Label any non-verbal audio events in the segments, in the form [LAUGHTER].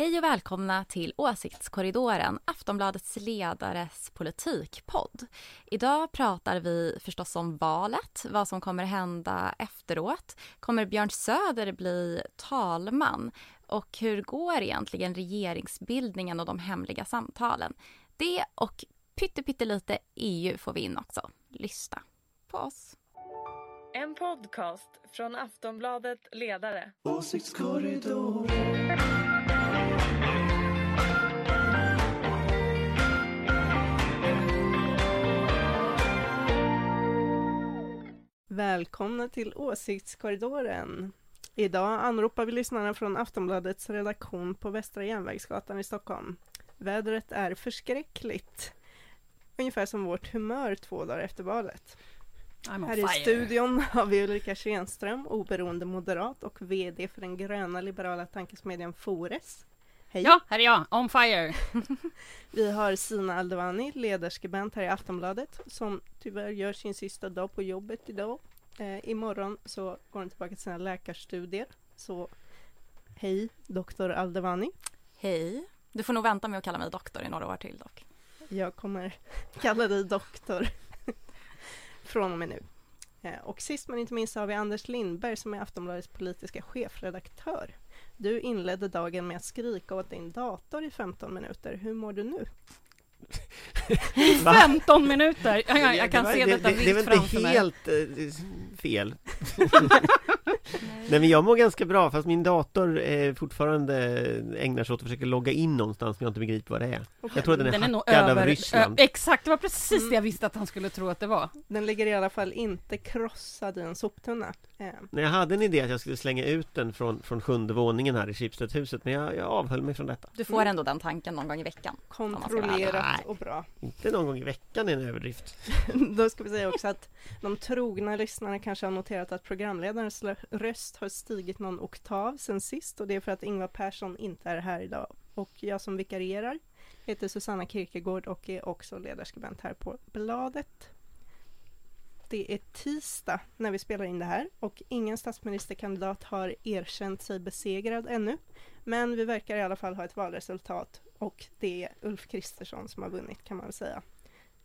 Hej och välkomna till Åsiktskorridoren, Aftonbladets ledares politikpodd. Idag pratar vi förstås om valet, vad som kommer hända efteråt. Kommer Björn Söder bli talman? Och hur går egentligen regeringsbildningen och de hemliga samtalen? Det och pyttelite EU får vi in också. Lyssna på oss. En podcast från Aftonbladet Ledare. Åsiktskorridoren. Välkomna till Åsiktskorridoren. Idag anropar vi lyssnarna från Aftonbladets redaktion på Västra Järnvägsgatan i Stockholm. Vädret är förskräckligt. Ungefär som vårt humör två dagar efter valet. Här i fire. studion har vi Ulrika Schenström, oberoende moderat och VD för den gröna liberala tankesmedjan Fores. Hej! Ja, här är jag, on fire. [LAUGHS] Vi har Sina Aldevani, ledarskribent här i Aftonbladet, som tyvärr gör sin sista dag på jobbet idag. Eh, imorgon så går hon tillbaka till sina läkarstudier. Så hej, doktor Aldevani. Hej. Du får nog vänta med att kalla mig doktor i några år till dock. Jag kommer [LAUGHS] kalla dig doktor [LAUGHS] från och med nu. Eh, och sist men inte minst har vi Anders Lindberg som är Aftonbladets politiska chefredaktör. Du inledde dagen med att skrika åt din dator i 15 minuter. Hur mår du nu? [LAUGHS] 15 minuter. Jag, jag, kan det, se det, detta det, det är väl framför inte mig. helt eh, fel. [LAUGHS] Nej men jag mår ganska bra fast min dator eh, fortfarande ägnar sig åt att försöka logga in någonstans men jag inte begriper vad det är. Jag tror att den är, Den är hackad över... av Ryssland. Ö, exakt, det var precis Mm. det jag visste att han skulle tro att det var. Den ligger i alla fall inte krossad i en soptunna. Eh, Nej, jag hade en idé att jag skulle slänga ut den från, från sjunde våningen här i Schibstedhuset men jag, jag avhöll mig från detta. Du får ändå den tanken någon gång i veckan. kontrollerat och bra. Inte någon gång i veckan är en överdrift. [LAUGHS] Då ska vi säga också att de trogna lyssnarna kanske har noterat att programledarens lö- röst har stigit någon oktav sen sist och det är för att Ingvar Persson inte är här idag. Och jag som vikarierar heter Susanna Kierkegaard och är också ledarskribent här på bladet. Det är tisdag när vi spelar in det här och ingen statsministerkandidat har erkänt sig besegrad ännu. Men vi verkar i alla fall ha ett valresultat och det är Ulf Kristersson som har vunnit kan man väl säga.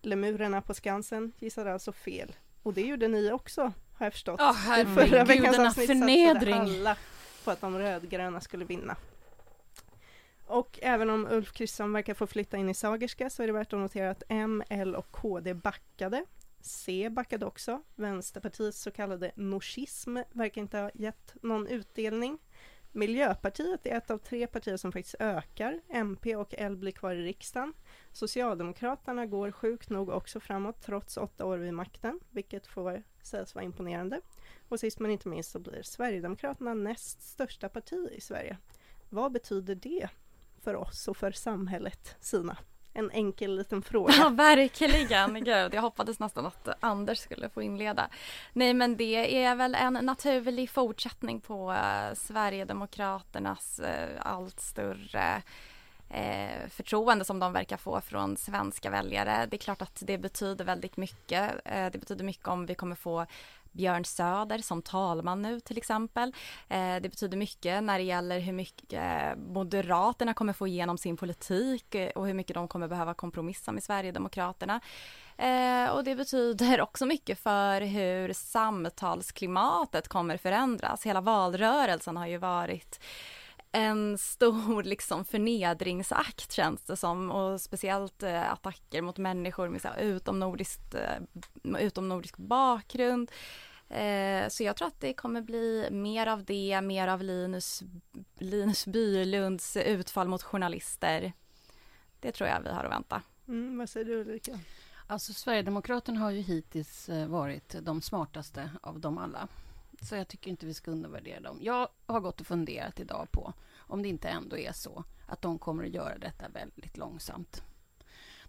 Lemurerna på Skansen gissade alltså fel. Och det gjorde ni också, har jag förstått. Åh I förra herregud, veckans avsnitt förnedring. alla på att de rödgröna skulle vinna. Och även om Ulf Kristersson verkar få flytta in i Sagerska så är det värt att notera att M, L och KD backade. C backade också. Vänsterpartiets så kallade noschism verkar inte ha gett någon utdelning. Miljöpartiet är ett av tre partier som faktiskt ökar. MP och L blir kvar i riksdagen. Socialdemokraterna går sjukt nog också framåt trots åtta år vid makten, vilket får sägas vara imponerande. Och sist men inte minst så blir Sverigedemokraterna näst största parti i Sverige. Vad betyder det för oss och för samhället, Sina? En enkel liten Ja, fråga. verkligen. Gud, jag hoppades nästan att Anders skulle få inleda. Nej, men det är väl en naturlig fortsättning på eh, Sverigedemokraternas eh, allt större eh, förtroende som de verkar få från svenska väljare. Det är klart att det betyder väldigt mycket. Eh, det betyder mycket om vi kommer få Björn Söder som talman nu till exempel. Eh, det betyder mycket när det gäller hur mycket eh, Moderaterna kommer få igenom sin politik eh, och hur mycket de kommer behöva kompromissa med Sverigedemokraterna. Eh, och det betyder [LAUGHS] också mycket för hur samtalsklimatet kommer förändras. Hela valrörelsen har ju varit en stor liksom förnedringsakt känns det som och speciellt eh, attacker mot människor med så här, utomnordiskt, eh, utomnordisk bakgrund. Eh, så jag tror att det kommer bli mer av det, mer av Linus, Linus Bylunds utfall mot journalister. Det tror jag vi har att vänta. Mm, vad säger du Ulrika? Alltså Sverigedemokraterna har ju hittills eh, varit de smartaste av dem alla. Så jag tycker inte vi ska undervärdera dem. Jag har gått och funderat idag på om det inte ändå är så att de kommer att göra detta väldigt långsamt.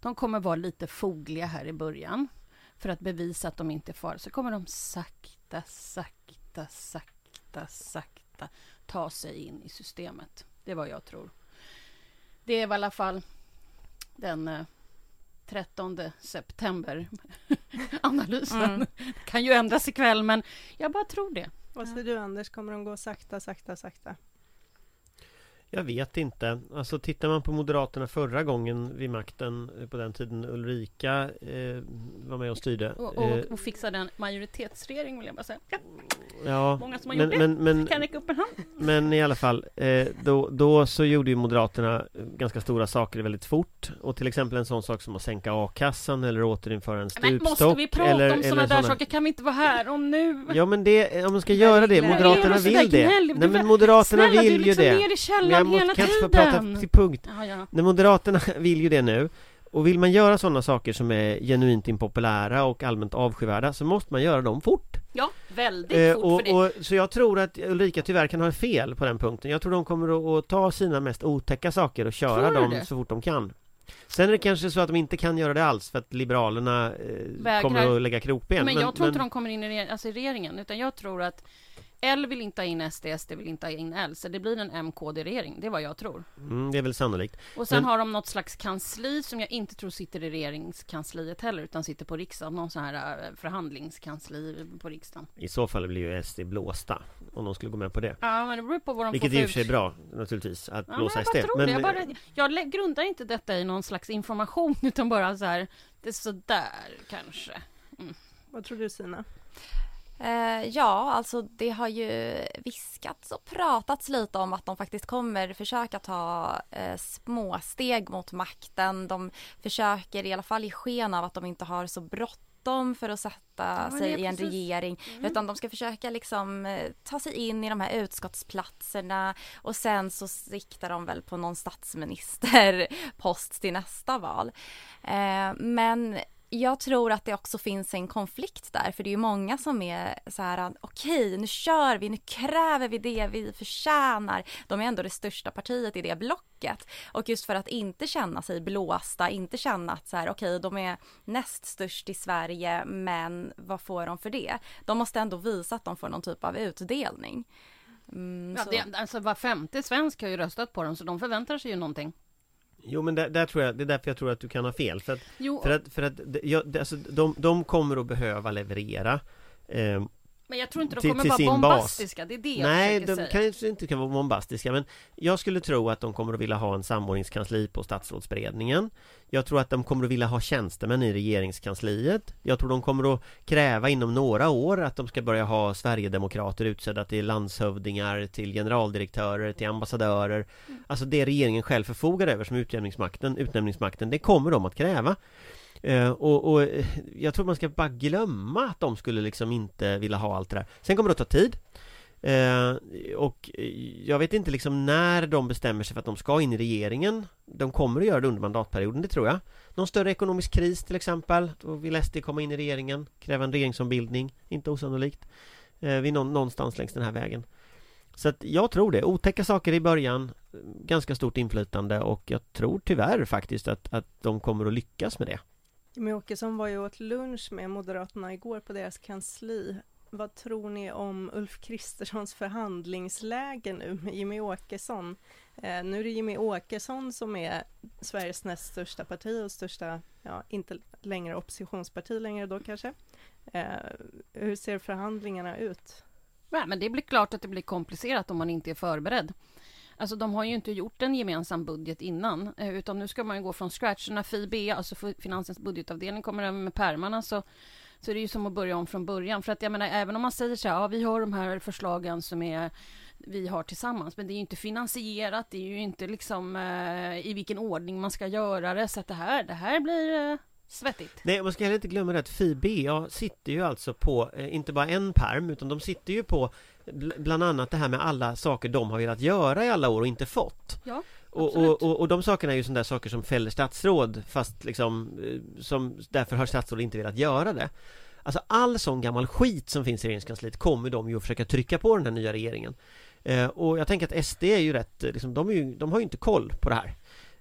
De kommer vara lite fogliga här i början för att bevisa att de inte är farliga. Så kommer de sakta, sakta, sakta, sakta ta sig in i systemet. Det är vad jag tror. Det är i alla fall den eh, 13 september. [LAUGHS] Analysen Mm. kan ju ändras ikväll, men jag bara tror det. Vad säger du Anders, kommer de gå sakta, sakta, sakta? Jag vet inte. Alltså tittar man på Moderaterna förra gången vid makten eh, på den tiden Ulrika eh, var med och styrde. Och, eh, och, och fixade en majoritetsregering vill jag bara säga. Ja, ja, många som har men, gjort det. men, men, Kan räcka upp en hand. men i alla fall, eh, då, då så gjorde ju Moderaterna ganska stora saker väldigt fort. Och till exempel en sån sak som att sänka a-kassan eller återinföra en Men måste stupstock. vi prata eller, om sådana där saker? Kan vi inte vara här och nu? Ja men det, om man ska göra det, Moderaterna är du vill det. Nej Du- men Moderaterna Snälla, du är vill ju liksom det. ner i Men jag måste, kan inte få prata till punkt. Ja, ja. Moderaterna [LAUGHS] vill ju det nu och vill man göra sådana saker som är genuint impopulära och allmänt avskyvärda så måste man göra dem fort. ja, väldigt Eh, fort och, för det. och, så jag tror att Ulrika tyvärr kan ha fel på den punkten. Jag tror de kommer att, ta sina mest otäcka saker och köra dem det? så fort de kan. Sen är det kanske så att de inte kan göra det alls för att Liberalerna eh, kommer att lägga krokben. men jag tror inte de kommer in i, alltså i regeringen, utan jag tror att L vill inte ha in SD, SD vill inte ha in L, så det blir en MKD-regering. Det är vad jag tror. mm, det är väl sannolikt. Och sen Men- har de något slags kansli som jag inte tror sitter i regeringskansliet heller, utan sitter på riksdagen. Någon sån här äh, förhandlingskansli på riksdagen. I så fall blir ju SD blåsta om de skulle gå med på det. Ja, men det beror på vad de Vilket får i och för sig är bra naturligtvis att Ja, blåsa men jag SD. bara tror det. Jag, bara, jag grundar inte detta i någon slags information, [LAUGHS] utan bara så här, det är sådär kanske. Vad tror du Sina? Eh, ja, alltså det har ju viskats och pratats lite om att de faktiskt kommer försöka ta eh, små steg mot makten. De försöker i alla fall ge sken av att de inte har så bråttom för att sätta Ja, sig i en precis. regering. Mm. Utan de ska försöka liksom eh, ta sig in i de här utskottsplatserna och sen så siktar de väl på någon statsministerpost till nästa val. Eh, men jag tror att det också finns en konflikt där, för det är ju många som är så här, okej, nu kör vi, nu kräver vi det vi förtjänar. De är ändå det största partiet i det blocket. Och just för att inte känna sig blåsta, inte känna att så här, okej, de är näst störst i Sverige, men vad får de för det? De måste ändå visa att de får någon typ av utdelning. Mm, Ja, det, alltså var femte svensk har ju röstat på dem, så de förväntar sig ju någonting. Jo men där, där tror jag, det är därför jag tror att du kan ha fel. För att, Jo, för att, för att det, alltså, de, de kommer att behöva leverera. Eh, men jag tror inte de till- kommer till vara sin bas. bombastiska, det är det jag nej, de säga. kan ju inte kan vara bombastiska men jag skulle tro att de kommer att vilja ha en samordningskansli på statsrådsberedningen. Jag tror att de kommer att vilja ha tjänstemän i regeringskansliet. Jag tror de kommer att kräva inom några år att de ska börja ha Sverigedemokrater utsedda till landshövdingar, till generaldirektörer, till ambassadörer. Mm. Alltså det regeringen själv förfogar över som utnämningsmakten, utnämningsmakten, det kommer de att kräva. Eh, och, och eh, jag tror man ska bara glömma att de skulle liksom inte vilja ha allt det där. Sen kommer det att ta tid. Eh, och eh, jag vet inte liksom när de bestämmer sig för att de ska in i regeringen. De kommer att göra det under mandatperioden, det tror jag. Någon större ekonomisk kris till exempel. Då vill SD komma in i regeringen, kräva en regeringsombildning. Inte osannolikt. Eh, vi någonstans längs den här vägen. Så att jag tror det. Otäcka saker i början, ganska stort inflytande och jag tror tyvärr faktiskt att, att de kommer att lyckas med det. Jimmie Åkesson var ju åt lunch med Moderaterna igår på deras kansli. Vad tror ni om Ulf Kristerssons förhandlingsläge nu med Jimmie Åkesson? Eh, nu är det Jimmie Åkesson som är Sveriges näst största parti och största, ja inte längre oppositionsparti längre då kanske. Eh, hur ser förhandlingarna ut? Nej, men det blir klart att det blir komplicerat om man inte är förberedd. Alltså de har ju inte gjort en gemensam budget innan, eh, utan nu ska man ju gå från scratch. När FIB, alltså Finansens budgetavdelning, kommer över med pärmarna så, så är det ju som att börja om från början. För att jag menar, även om man säger så här, ja vi har de här förslagen som är vi har tillsammans, men det är ju inte finansierat, det är ju inte liksom eh, i vilken ordning man ska göra det, så att det här, det här blir eh, svettigt. Nej, man ska heller inte glömma det att FIBA sitter ju alltså på, eh, inte bara en perm, utan de sitter ju på bland annat det här med alla saker de har velat göra i alla år och inte fått. Ja, Och, och, och, och de sakerna är ju sådana där saker som fäller statsråd, fast liksom, eh, som, därför har statsråd inte velat göra det. Alltså all sån gammal skit som finns i regeringskansliet kommer de ju att försöka trycka på den här nya regeringen. Eh, och jag tänker att SD är ju rätt, eh, liksom, de, ju, de har ju inte koll på det här.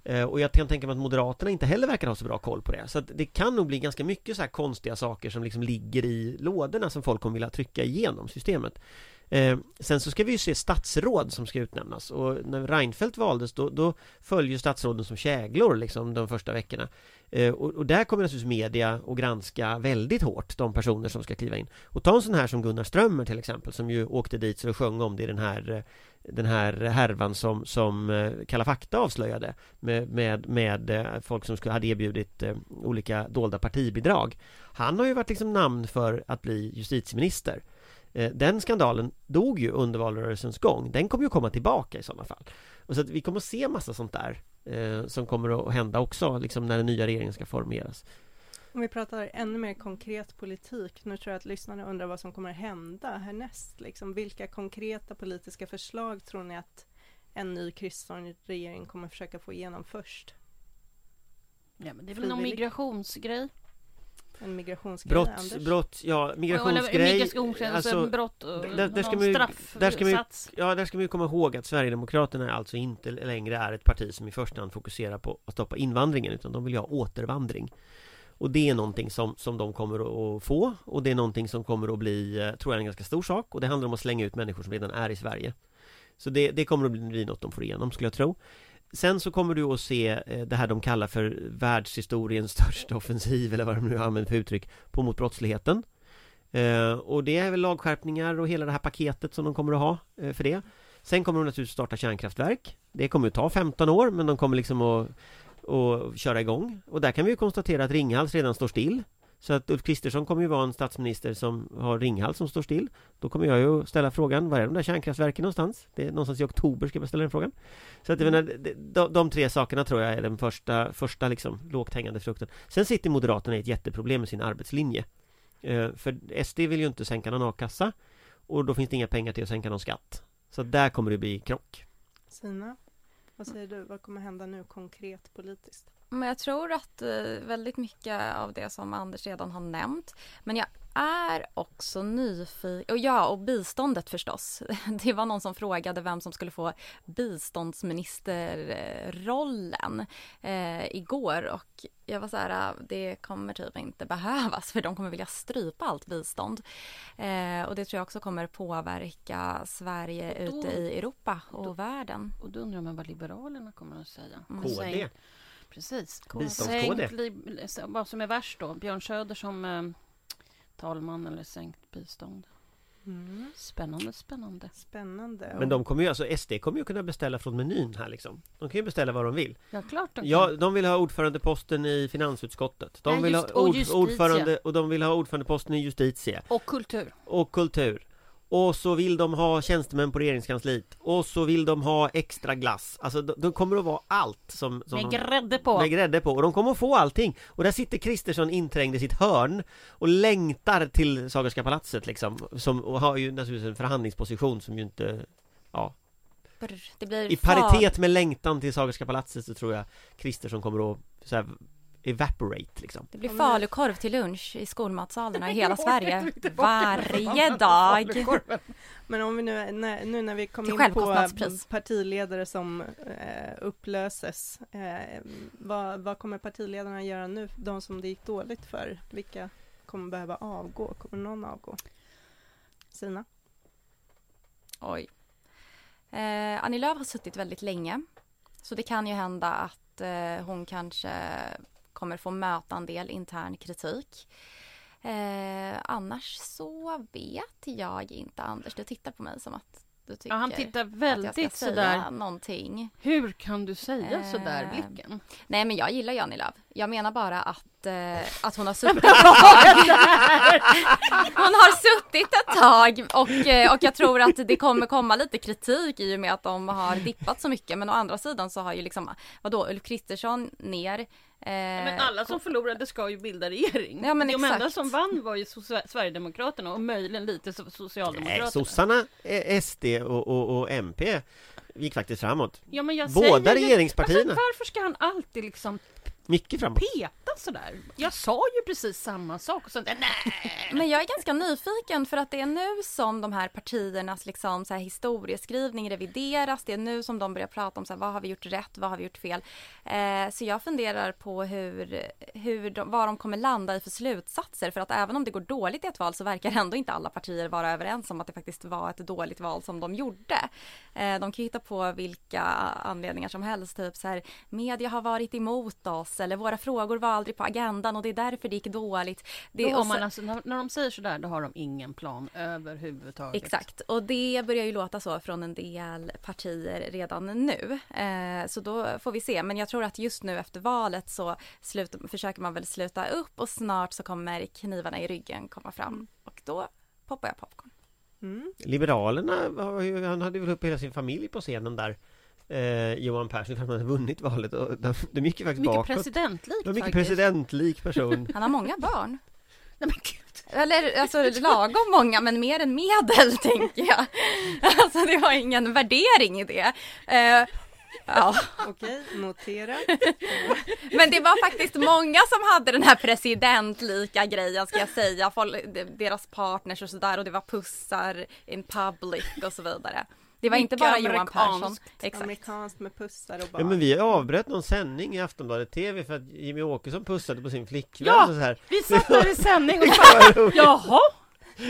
Eh, Och jag kan tänka mig att Moderaterna inte heller verkar ha så bra koll på det. Så att det kan nog bli ganska mycket så konstiga saker som liksom ligger i lådorna som folk kommer vilja trycka igenom systemet. Eh, sen så ska vi ju se statsråd som ska utnämnas och när Reinfeldt valdes då, då föll ju statsråden som käglor liksom de första veckorna. Eh, och, och där kommer naturligtvis media att granska väldigt hårt de personer som ska kliva in. Och ta en sån här som Gunnar Strömmer till exempel som ju åkte dit så och sjöng om det i den här den här härvan som, som eh, Kalla fakta avslöjade med, med, med eh, folk som skulle, hade erbjudit eh, olika dolda partibidrag. Han har ju varit liksom namn för att bli justitieminister. Eh, Den skandalen dog ju under valrörelsens gång. Den kommer ju komma tillbaka i sådana fall. Och så att vi kommer att se massa sånt där eh, som kommer att hända också, liksom när den nya regeringen ska formeras. Om vi pratar ännu mer konkret politik, nu tror jag att lyssnarna undrar vad som kommer att hända härnäst. Liksom, vilka konkreta politiska förslag tror ni att en ny Kristersson-regering kommer försöka få igenom först? Ja, men det är väl någon migrationsgrej? En migrationsgrej, Brott, Anders? brott, ja, migrationsgrej migrationsgrej, alltså, brott och där- där ska man ju- straffsats. där ska man ju- Ja, där ska man ju komma ihåg att Sverigedemokraterna alltså inte längre är ett parti som i första hand fokuserar på att stoppa invandringen utan de vill ju ha återvandring. Och det är någonting som, som de kommer att få och det är någonting som kommer att bli, eh, tror jag, en ganska stor sak och det handlar om att slänga ut människor som redan är i Sverige. Så det, det kommer att bli, bli något de får igenom skulle jag tro. Sen så kommer du att se eh, det här de kallar för världshistoriens största [LAUGHS] offensiv eller vad de nu använder för uttryck på mot brottsligheten. Eh, och det är väl lagskärpningar och hela det här paketet som de kommer att ha eh, för det. Sen kommer de naturligtvis starta kärnkraftverk. Det kommer att ta 15 år men de kommer liksom att, att köra igång. Och där kan vi ju konstatera att Ringhals redan står still. Så att Ulf Kristersson kommer ju vara en statsminister som har Ringhals som står still. Då kommer jag ju ställa frågan, var är de där kärnkraftverken någonstans? Det är någonstans i oktober ska jag ställa den frågan. Så att jag menar, de, de, de tre sakerna tror jag är den första, första liksom lågt hängande frukten. Sen sitter Moderaterna i ett jätteproblem med sin arbetslinje. Eh, för SD vill ju inte sänka någon a-kassa och då finns det inga pengar till att sänka någon skatt. Så där kommer det bli krock. Sina, vad säger du? Vad kommer hända nu konkret politiskt? Men jag tror att eh, väldigt mycket av det som Anders redan har nämnt. Men jag är också nyfiken. Och ja, och biståndet förstås. [LAUGHS] Det var någon som frågade vem som skulle få biståndsministerrollen eh, igår. Och jag var så här, ah, det kommer typ inte behövas för de kommer vilja strypa allt bistånd. Eh, och det tror jag också kommer påverka Sverige Då- ute i Europa och då- världen. Och då undrar man vad Liberalerna kommer att säga. Mm. KD. Precis. Li- Vad som är värst då? Björn Söder som eh, talman eller sänkt bistånd? Mm. Spännande, spännande. Spännande. Men de kommer ju, alltså SD kommer ju kunna beställa från menyn här liksom. De kan ju beställa vad de vill. Ja, klart de kan. Ja, de vill ha ordförandeposten i finansutskottet. De Nej, vill just- ha och ord, justitia. ordförande och de vill ha ordförandeposten i justitie Och kultur. och kultur. Och så vill de ha tjänstemän på regeringskansliet. Och så vill de ha extra glass. Alltså de, de kommer att vara allt som, som Med de, grädde på. med grädde på. Och de kommer att få allting. Och där sitter Kristersson inträngd i sitt hörn Och längtar till Sagerska palatset liksom. Som, Och har ju naturligtvis en förhandlingsposition som ju inte Ja. Det blir I paritet med längtan till Sagerska palatset så tror jag Kristersson kommer att så här, evaporate liksom Det blir falukorv till lunch i skolmatsalarna i [LAUGHS] hela Sverige varje var. dag. [LAUGHS] Men om vi nu, när, nu när vi kom in på partiledare som eh, upplöses, eh, vad, vad kommer partiledarna göra nu? De som det gick dåligt för, vilka kommer behöva avgå? Kommer någon avgå? Sina? Oj. Eh, Annie Lööf har suttit väldigt länge. Så det kan ju hända att eh, hon kanske kommer få möta en del intern kritik. Eh, annars så vet jag inte, Anders. Du tittar på mig som att du tycker Ja, han tittar att jag väldigt ska säga sådär. någonting. Hur kan du säga Eh, sådär, blicken? Nej, men jag gillar ju Annie Lööf. Jag menar bara att, eh, att hon har [LAUGHS] suttit ett tag. [LAUGHS] Hon har suttit ett tag och, eh, och jag tror att det kommer komma lite kritik i och med att de har dippat så mycket. Men å andra sidan så har ju liksom, vadå, Ulf Kristersson ner. Eh, Men alla som förlorade ska ju bilda regering. Ja, men De enda exakt. som vann var ju Sverigedemokraterna och möjligen lite so- Nej, Socialdemokraterna. sossarna, eh, SD och, och, och MP gick faktiskt framåt Ja, men jag Båda säger regeringspartierna. Alltså, varför ska han alltid liksom Mycket framåt. peta sådär. Jag sa ju precis samma sak och nej. Men jag är ganska nyfiken för att det är nu som de här partiernas liksom så här historieskrivning revideras. Det är nu som de börjar prata om så här, vad har vi gjort rätt, vad har vi gjort fel. Eh, så jag funderar på hur, hur de, vad de kommer landa i för slutsatser. För att även om det går dåligt i ett val så verkar ändå inte alla partier vara överens om att det faktiskt var ett dåligt val som de gjorde. Eh, de kan ju hitta på vilka anledningar som helst, typ så här media har varit emot oss eller våra frågor var aldrig på agendan och det är därför det gick dåligt. Det, Då så- man alltså, när, när de säger sådär, då har de ingen plan överhuvudtaget. Exakt, och det börjar ju låta så från en del partier redan nu. Eh, så då får vi se, men jag tror att just nu efter valet så slut, försöker man väl sluta upp och snart så kommer knivarna i ryggen komma fram och då poppar jag popcorn. Mm. Liberalerna, han hade väl upp hela sin familj på scenen där eh, Johan Persson, för att han hade vunnit valet och de, de gick ju faktiskt Mycket bakåt. presidentlikt Det var mycket faktiskt. presidentlik person. Han har många barn. Nej, men gud. Eller alltså lagom många men mer än medel [LAUGHS] tänker jag. Alltså det var ingen värdering i det. Eh, ja. Okej, notera. Men det var faktiskt många som hade den här presidentlika grejen ska jag säga. Folk, de- deras partners och sådär och det var pussar in public och så vidare. Det var inte bara Johan Persson. Exakt. Amerikanskt med pussar och Ja barn. men vi avbröt någon sändning i Aftonbladet TV för att Jimmy Åkesson pussade på sin flickvän Ja! och så här. Vi [LAUGHS] satt där i sändning och bara, jaha? [LAUGHS]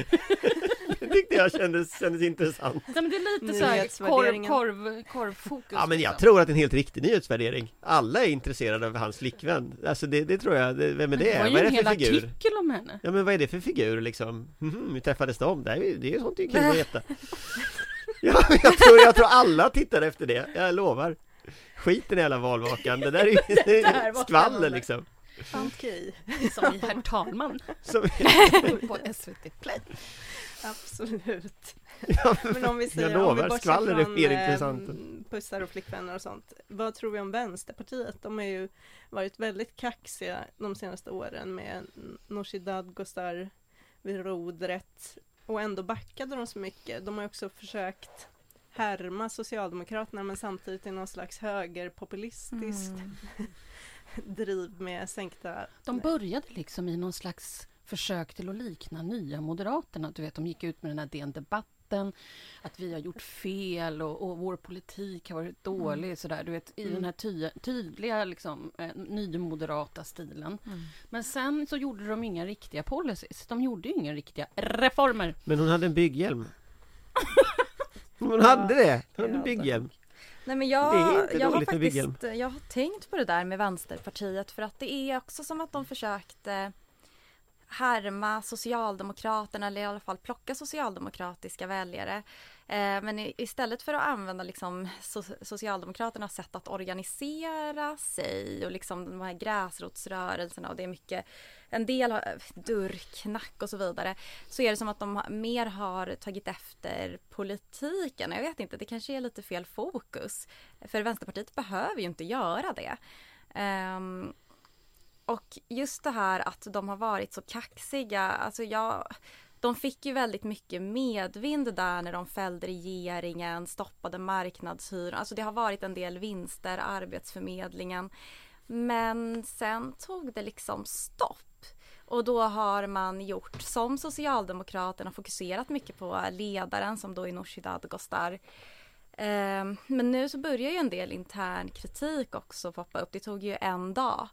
Det tyckte jag kändes, kändes intressant. Nej, men det är lite såhär korv, Nyhetsvärderingen. korv, korvfokus. Ja men jag liksom. tror att det är en helt riktig nyhetsvärdering. Alla är intresserade av hans flickvän. Alltså det, det tror jag. Det, vem är Det det? var ju Vad är en det hel för figur? artikel om henne. Ja men vad är det för figur liksom? Mhm, hur träffades de? Det det är ju sånt det är kul att veta. Ja, men jag tror, jag tror alla tittar efter det, jag lovar. Skiten i hela valvakan, det där är ju [LAUGHS] skvaller liksom. Okej, Som i Herr talman Som, [LAUGHS] på SVT Play. absolut. ja, Men om vi säger, jag om vi lovar, bortser skvaller är från, mer eh, intressant. pussar och flickvänner och sånt. Vad tror vi om Vänsterpartiet? De har ju varit väldigt kaxiga de senaste åren med Nooshi Dadgostar vid rodret och ändå backade de så mycket. De har också försökt härma Socialdemokraterna men samtidigt i någon slags högerpopulistiskt Mm. [LAUGHS] driv med sänkta De började liksom i någon slags försök till att likna nya Moderaterna. Du vet, de gick ut med den här DN-debatten, att vi har gjort fel och, och vår politik har varit dålig. Sådär, du vet, i Mm. den här ty tydliga liksom, eh, nymoderata stilen. Mm. Men sen så gjorde de inga riktiga policies. De gjorde ju inga riktiga reformer. Men hon hade en bygghjälm. [LAUGHS] Hon hade det! Hon hade en bygghjälm. Nej men jag, jag har faktiskt jag har tänkt på det där med Vänsterpartiet för att det är också som att de försökte härma Socialdemokraterna eller i alla fall plocka socialdemokratiska väljare. Eh, men istället för att använda liksom Socialdemokraternas sätt att organisera sig och liksom de här gräsrotsrörelserna och det är mycket en del har dörrknack och så vidare så är det som att de mer har tagit efter politiken. Jag vet inte, det kanske är lite fel fokus. För Vänsterpartiet behöver ju inte göra det. Ehm, och just det här att de har varit så kaxiga, alltså jag de fick ju väldigt mycket medvind där när de fällde regeringen, stoppade marknadshyran. Alltså det har varit en del vinster, Arbetsförmedlingen. Men sen tog det liksom stopp. Och då har man gjort som Socialdemokraterna fokuserat mycket på ledaren som då är Nooshi Dadgostar. Ehm, men nu så börjar ju en del intern kritik också poppa upp. Det tog ju en dag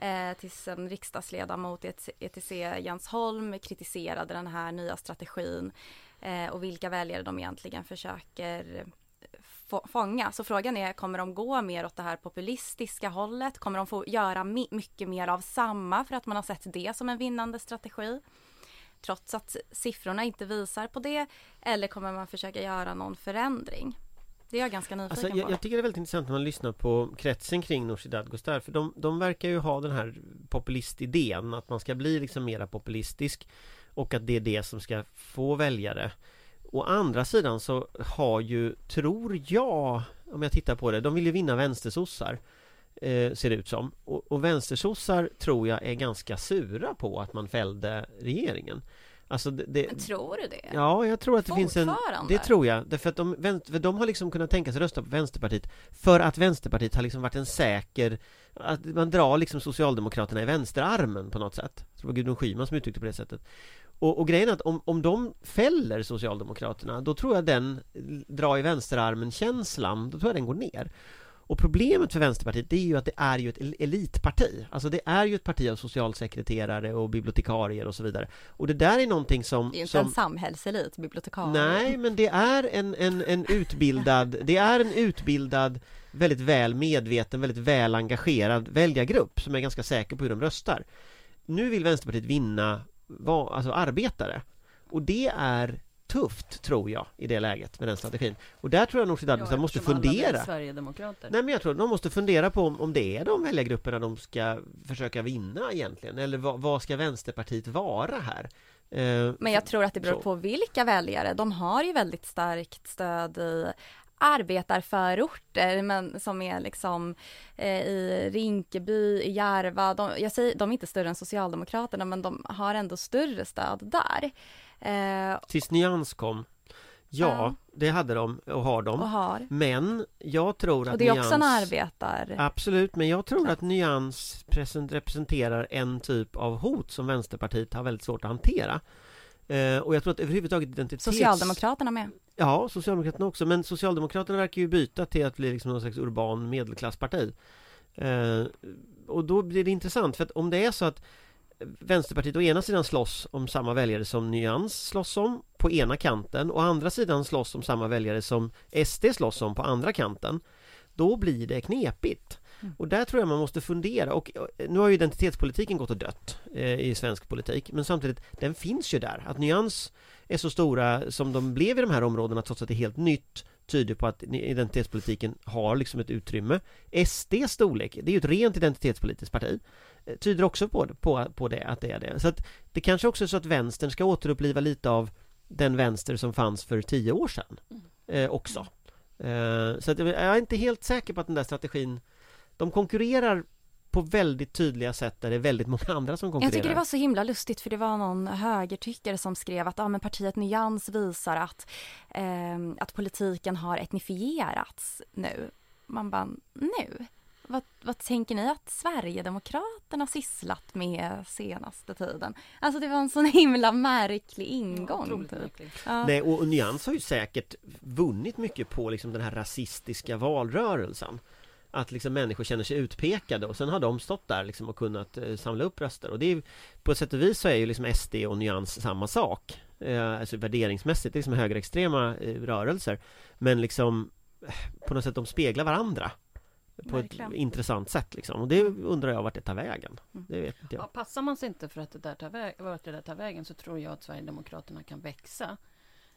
eh, tills en riksdagsledamot i ETC, Jens Holm, kritiserade den här nya strategin eh, och vilka väljare de egentligen försöker få- fånga. Så frågan är, kommer de gå mer åt det här populistiska hållet? Kommer de få göra mycket mer av samma för att man har sett det som en vinnande strategi? Trots att siffrorna inte visar på det. Eller kommer man försöka göra någon förändring? Det är jag ganska nyfiken Alltså, på. jag, jag tycker det är väldigt intressant när man lyssnar på kretsen kring Nooshi Dadgostar för de, de verkar ju ha den här populistidén att man ska bli liksom mera populistisk och att det är det som ska få väljare. Å andra sidan så har ju, tror jag, om jag tittar på det, de vill ju vinna vänstersossar eh, ser det ut som. Och, och vänstersossar tror jag är ganska sura på att man fällde regeringen. Alltså det, det, Men tror du det? Ja, jag tror att det finns en... Det tror jag, därför att de, för de har liksom kunnat tänka sig rösta på Vänsterpartiet För att Vänsterpartiet har liksom varit en säker Att man drar liksom Socialdemokraterna i vänsterarmen på något sätt. Jag tror det var Gudrun Schyman som uttryckte på det sättet. Och, och grejen är att om, om de fäller Socialdemokraterna Då tror jag den dra i vänsterarmen-känslan Då tror jag den går ner och problemet för Vänsterpartiet det är ju att det är ju ett el- elitparti Alltså det är ju ett parti av socialsekreterare och bibliotekarier och så vidare Och det där är någonting som... Det är ju inte som en samhällselit, bibliotekarie. Nej, men det är en, en, en utbildad, [LAUGHS] det är en utbildad, väldigt väl medveten, väldigt väl engagerad väljargrupp som är ganska säker på hur de röstar. Nu vill Vänsterpartiet vinna, va- alltså arbetare. Och det är tufft, tror jag, i det läget med den strategin. Och där tror jag Nooshi Dadgostar måste alla blir fundera. Sverigedemokrater. Nej men jag tror de måste fundera på om, om det är de väljargrupperna de ska försöka vinna egentligen Eller vad, vad ska Vänsterpartiet vara här? Eh, Men jag tror att det beror så. på vilka väljare. De har ju väldigt starkt stöd i arbetarförorter men som är liksom eh, i Rinkeby, i Järva. De, jag säger, de är inte större än Socialdemokraterna men de har ändå större stöd där. Eh, Tills Nyans kom Ja, Ja. det hade de och har de och har. Men jag tror att Och det är också en Nyans arbetar... Absolut, men jag tror att Nyans present representerar en typ av hot som Vänsterpartiet har väldigt svårt att hantera eh, Och jag tror att överhuvudtaget identitets... Socialdemokraterna med. Ja, Socialdemokraterna också, men Socialdemokraterna verkar ju byta till att bli liksom någon slags urban medelklassparti eh, Och då blir det intressant, för att om det är så att Vänsterpartiet å ena sidan slåss om samma väljare som Nyans slåss om på ena kanten och å andra sidan slåss om samma väljare som SD slåss om på andra kanten Då blir det knepigt. Mm. Och där tror jag man måste fundera och eh, nu har ju identitetspolitiken gått och dött eh, i svensk politik men samtidigt den finns ju där. Att Nyans är så stora som de blev i de här områdena trots att det är helt nytt tyder på att identitetspolitiken har liksom ett utrymme. SDs storlek, det är ju ett rent identitetspolitiskt parti tyder också på, på, på det, att det är det. Så att det kanske också är så att vänstern ska återuppliva lite av den vänster som fanns för tio år sedan eh, också. Eh, så att jag är inte helt säker på att den där strategin de konkurrerar på väldigt tydliga sätt där det är väldigt många andra som konkurrerar. Jag tycker det var så himla lustigt för det var någon högertyckare som skrev att ja, men partiet Nyans visar att, ehm, att politiken har etnifierats nu. Man bara, nu? Vad, vad tänker ni att Sverigedemokraterna sysslat med senaste tiden? Alltså det var en sån [LAUGHS] himla märklig ingång. Otroligt typ. Ja. Nej, och, och Nyans har ju säkert vunnit mycket på liksom den här rasistiska valrörelsen Att liksom människor känner sig utpekade och sen har de stått där liksom och kunnat eh, samla upp röster och det är På ett sätt och vis så är ju liksom SD och Nyans samma sak eh, Alltså värderingsmässigt, det är liksom högerextrema eh, rörelser Men liksom På något sätt de speglar varandra På Verkligen. ett intressant sätt liksom och det undrar jag vart det tar vägen Mm. Det vet jag Ja, passar man sig inte för att det där tar, väg, vart det där tar vägen så tror jag att Sverigedemokraterna kan växa.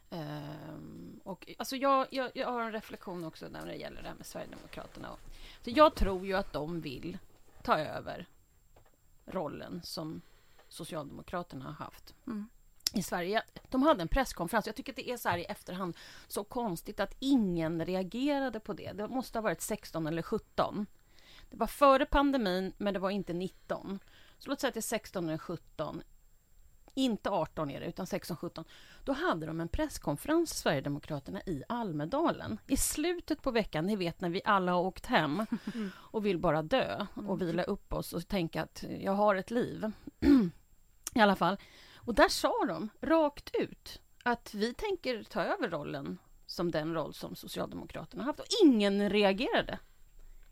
Ehm, och, alltså jag, jag, jag har en reflektion också när det gäller det här med Sverigedemokraterna. Så jag tror ju att de vill ta över rollen som Socialdemokraterna har haft Mm. I Sverige. De hade en presskonferens. Jag tycker att det är så här i efterhand så konstigt att ingen reagerade på det. Det måste ha varit 16 eller 17. Det var före pandemin, men det var inte 19. Så låt säga att det är 16 eller 17. Inte 18 är det, utan 16, 17. Då hade de en presskonferens, Sverigedemokraterna, i Almedalen. I slutet på veckan, ni vet när vi alla har åkt hem och vill bara dö och vila upp oss och tänka att jag har ett liv. [CLEARS THROAT] I alla fall. Och där sa de rakt ut att vi tänker ta över rollen som den roll som Socialdemokraterna har haft. Och ingen reagerade.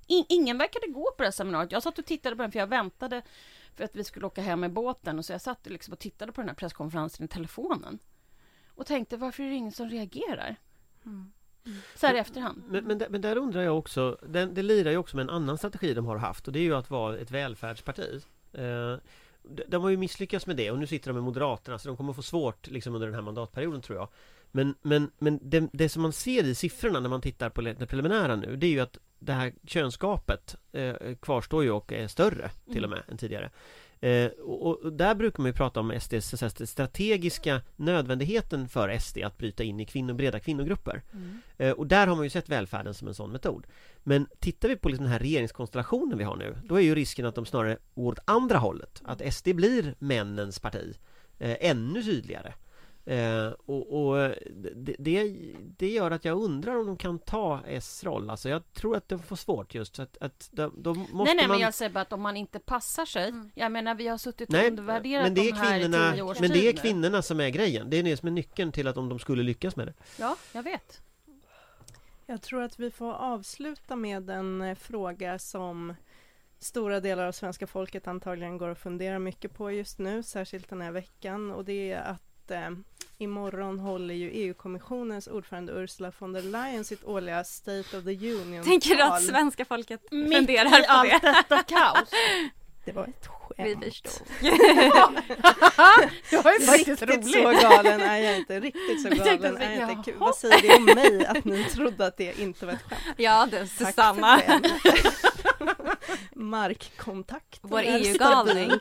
In, ingen verkade gå på det här seminariet. Jag satt och tittade på den för jag väntade för att vi skulle åka hem med båten. Och så jag satt liksom och tittade på den här presskonferensen i telefonen. Och tänkte, varför är det ingen som reagerar? Mm. Så här i efterhand. Men, men, där- men där undrar jag också, den, det lirar ju också med en annan strategi de har haft och det är ju att vara ett välfärdsparti. Eh, de, har ju misslyckats med det och nu sitter de med Moderaterna så de kommer få svårt liksom under den här mandatperioden tror jag. Men, men, men det, det som man ser i siffrorna när man tittar på det preliminära nu det är ju att det här könsgapet eh, kvarstår ju och är större till och med än tidigare. Eh, och, och där brukar man ju prata om SDs strategiska nödvändigheten för SD att bryta in i kvinnor, breda kvinnogrupper. Eh, och där har man ju sett välfärden som en sån metod. Men tittar vi på liksom den här regeringskonstellationen vi har nu, då är ju risken att de snarare går åt andra hållet. Att SD blir männens parti. eh, ännu tydligare. Eh, och, och det, det, det gör att jag undrar om de kan ta S roll. Alltså jag tror att de får svårt just att, att de, då måste nej, nej, man... men jag säger bara att om man inte passar sig. Mm. Jag menar, vi har suttit och Nej, undervärderat men det är de här i kvinnorna, tio års men det är kvinnorna som är grejen. Det är det som är nyckeln till att om de skulle lyckas med det. Ja, jag vet. Jag tror att vi får avsluta med en eh, fråga som stora delar av svenska folket antagligen går och funderar mycket på just nu, särskilt den här veckan. Och det är att eh, imorgon håller ju EU-kommissionens ordförande Ursula von der Leyen sitt årliga State of the Union-tal. Tänker du att svenska folket Mitt funderar i på allt det? detta kaos. Det var ett Vi skämt. förstår. det var ju faktiskt Riktigt så galen är jag inte, riktigt så galen är jag inte. jaha. Vad säger det om mig att ni trodde att det inte var ett skämt? Ja du Tack Susanna. Markkontakt. Vår EU-galning.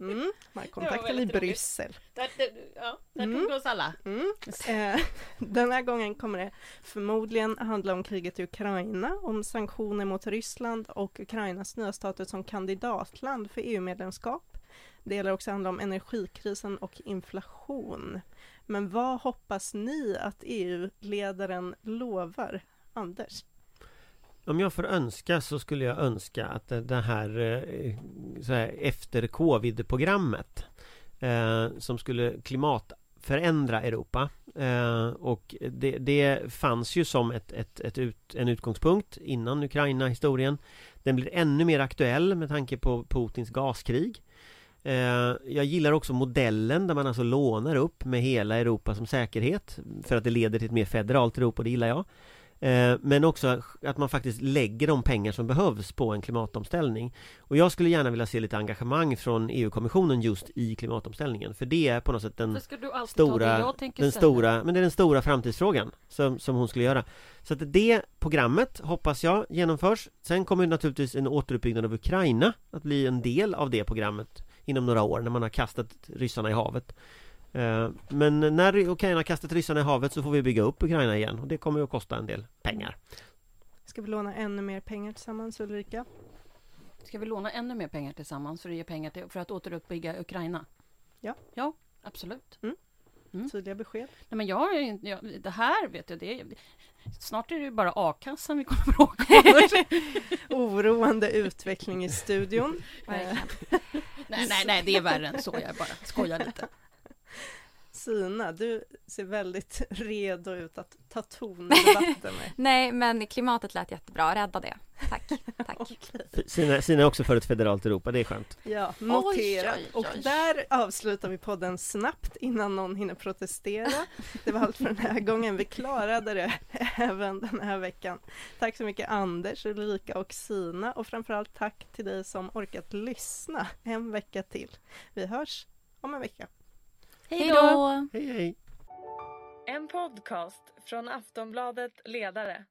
Mm, markkontakten i. Bryssel. Där, där, ja, där Mm. tog vi oss alla. Mm. Eh, den här gången kommer det förmodligen handla om kriget i Ukraina, om sanktioner mot Ryssland och Ukrainas nya status som kandidatland för EU-medlemskap. Det gäller också handla om energikrisen och inflation. Men vad hoppas ni att EU-ledaren lovar? Anders? Om jag får önska så skulle jag önska att det här, eh, så här efter covid-programmet eh, som skulle klimatförändra Europa eh, och det, det fanns ju som ett, ett, ett ut, en utgångspunkt innan Ukraina-historien. Den blir ännu mer aktuell med tanke på Putins gaskrig. Eh, jag gillar också modellen där man alltså lånar upp med hela Europa som säkerhet för att det leder till ett mer federalt Europa det gillar jag. Eh, Men också att man faktiskt lägger de pengar som behövs på en klimatomställning. Och jag skulle gärna vilja se lite engagemang från EU-kommissionen just i klimatomställningen. För det är på något sätt den stora, den stora, men det är den stora framtidsfrågan som, som hon skulle göra. Så att det programmet hoppas jag genomförs. Sen kommer naturligtvis en återuppbyggnad av Ukraina att bli en del av det programmet inom några år när man har kastat ryssarna i havet. Eh, Men när Ukraina kastat ryssarna i havet så får vi bygga upp Ukraina igen och det kommer ju att kosta en del pengar. Ska vi låna ännu mer pengar tillsammans Ulrika? Ska vi låna ännu mer pengar tillsammans för att ge pengar till, för att återuppbygga Ukraina? Ja. Ja, absolut. Mm. Tydliga besked. Nej, men jag, är ju inte- jag, det här vet jag, det är, snart är det ju bara a-kassan vi kommer att om. [LAUGHS] Oroande utveckling i studion. Eh, nej, nej, nej, det är värre än så. Jag bara skojar lite. Sina, du ser väldigt [LAUGHS] redo ut att ta ton i [LAUGHS] debatten med. Nej men klimatet lät jättebra, rädda det. Tack. [LAUGHS] Tack. Sina, Sina är också för ett federalt Europa, det är skönt. Ja, noterat. oj, Och oj. där avslutar vi podden snabbt innan någon hinner protestera. Det var allt för den här gången. Vi klarade det även den här veckan. Tack så mycket Anders, Ulrika och Sina och framförallt tack till dig som orkat lyssna en vecka till. Vi hörs om en vecka. Hej då! Hej hej! En podcast från Aftonbladet Ledare.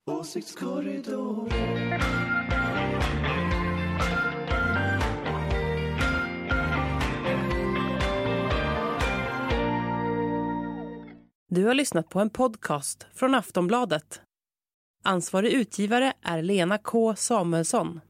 Du har lyssnat på en podcast från Aftonbladet. Ansvarig utgivare är Lena K Samuelsson.